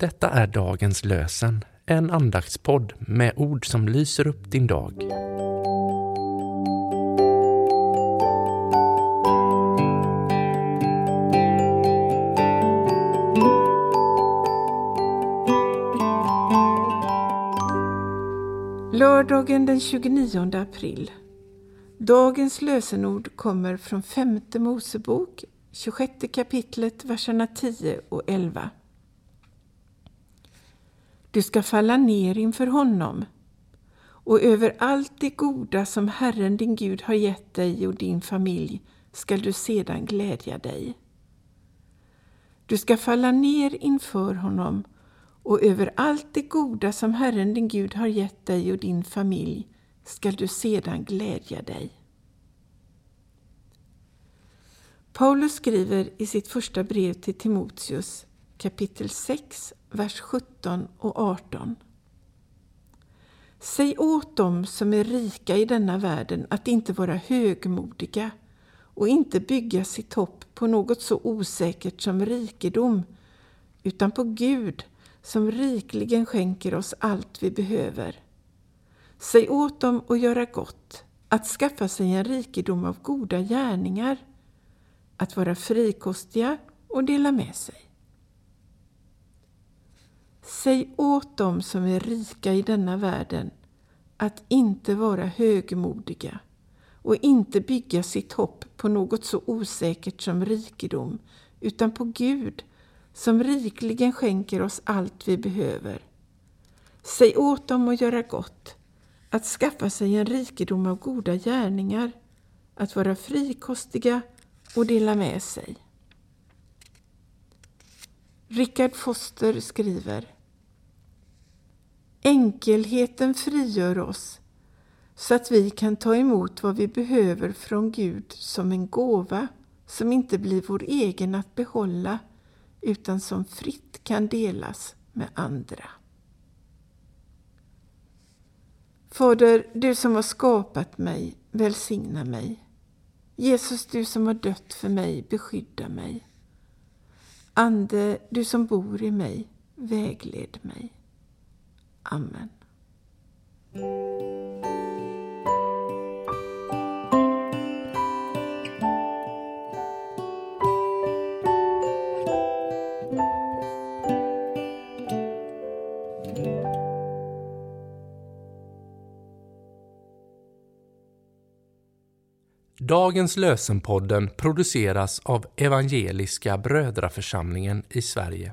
Detta är dagens lösen, en andaktspodd med ord som lyser upp din dag. Lördagen den 29 april. Dagens lösenord kommer från femte Mosebok, 26 kapitlet, verserna 10 och 11. Du ska falla ner inför honom och över allt det goda som Herren din Gud har gett dig och din familj skall du sedan glädja dig. Du ska falla ner inför honom och över allt det goda som Herren din Gud har gett dig och din familj skall du sedan glädja dig. Paulus skriver i sitt första brev till Timoteus kapitel 6, vers 17 och 18. Säg åt dem som är rika i denna världen att inte vara högmodiga och inte bygga sitt hopp på något så osäkert som rikedom, utan på Gud som rikligen skänker oss allt vi behöver. Säg åt dem att göra gott, att skaffa sig en rikedom av goda gärningar, att vara frikostiga och dela med sig. Säg åt dem som är rika i denna världen att inte vara högmodiga och inte bygga sitt hopp på något så osäkert som rikedom, utan på Gud som rikligen skänker oss allt vi behöver. Säg åt dem att göra gott, att skaffa sig en rikedom av goda gärningar, att vara frikostiga och dela med sig. Richard Foster skriver Enkelheten frigör oss så att vi kan ta emot vad vi behöver från Gud som en gåva som inte blir vår egen att behålla utan som fritt kan delas med andra. Fader, du som har skapat mig, välsigna mig. Jesus, du som har dött för mig, beskydda mig. Ande, du som bor i mig, vägled mig. Amen. Dagens lösenpodden produceras av Evangeliska Brödraförsamlingen i Sverige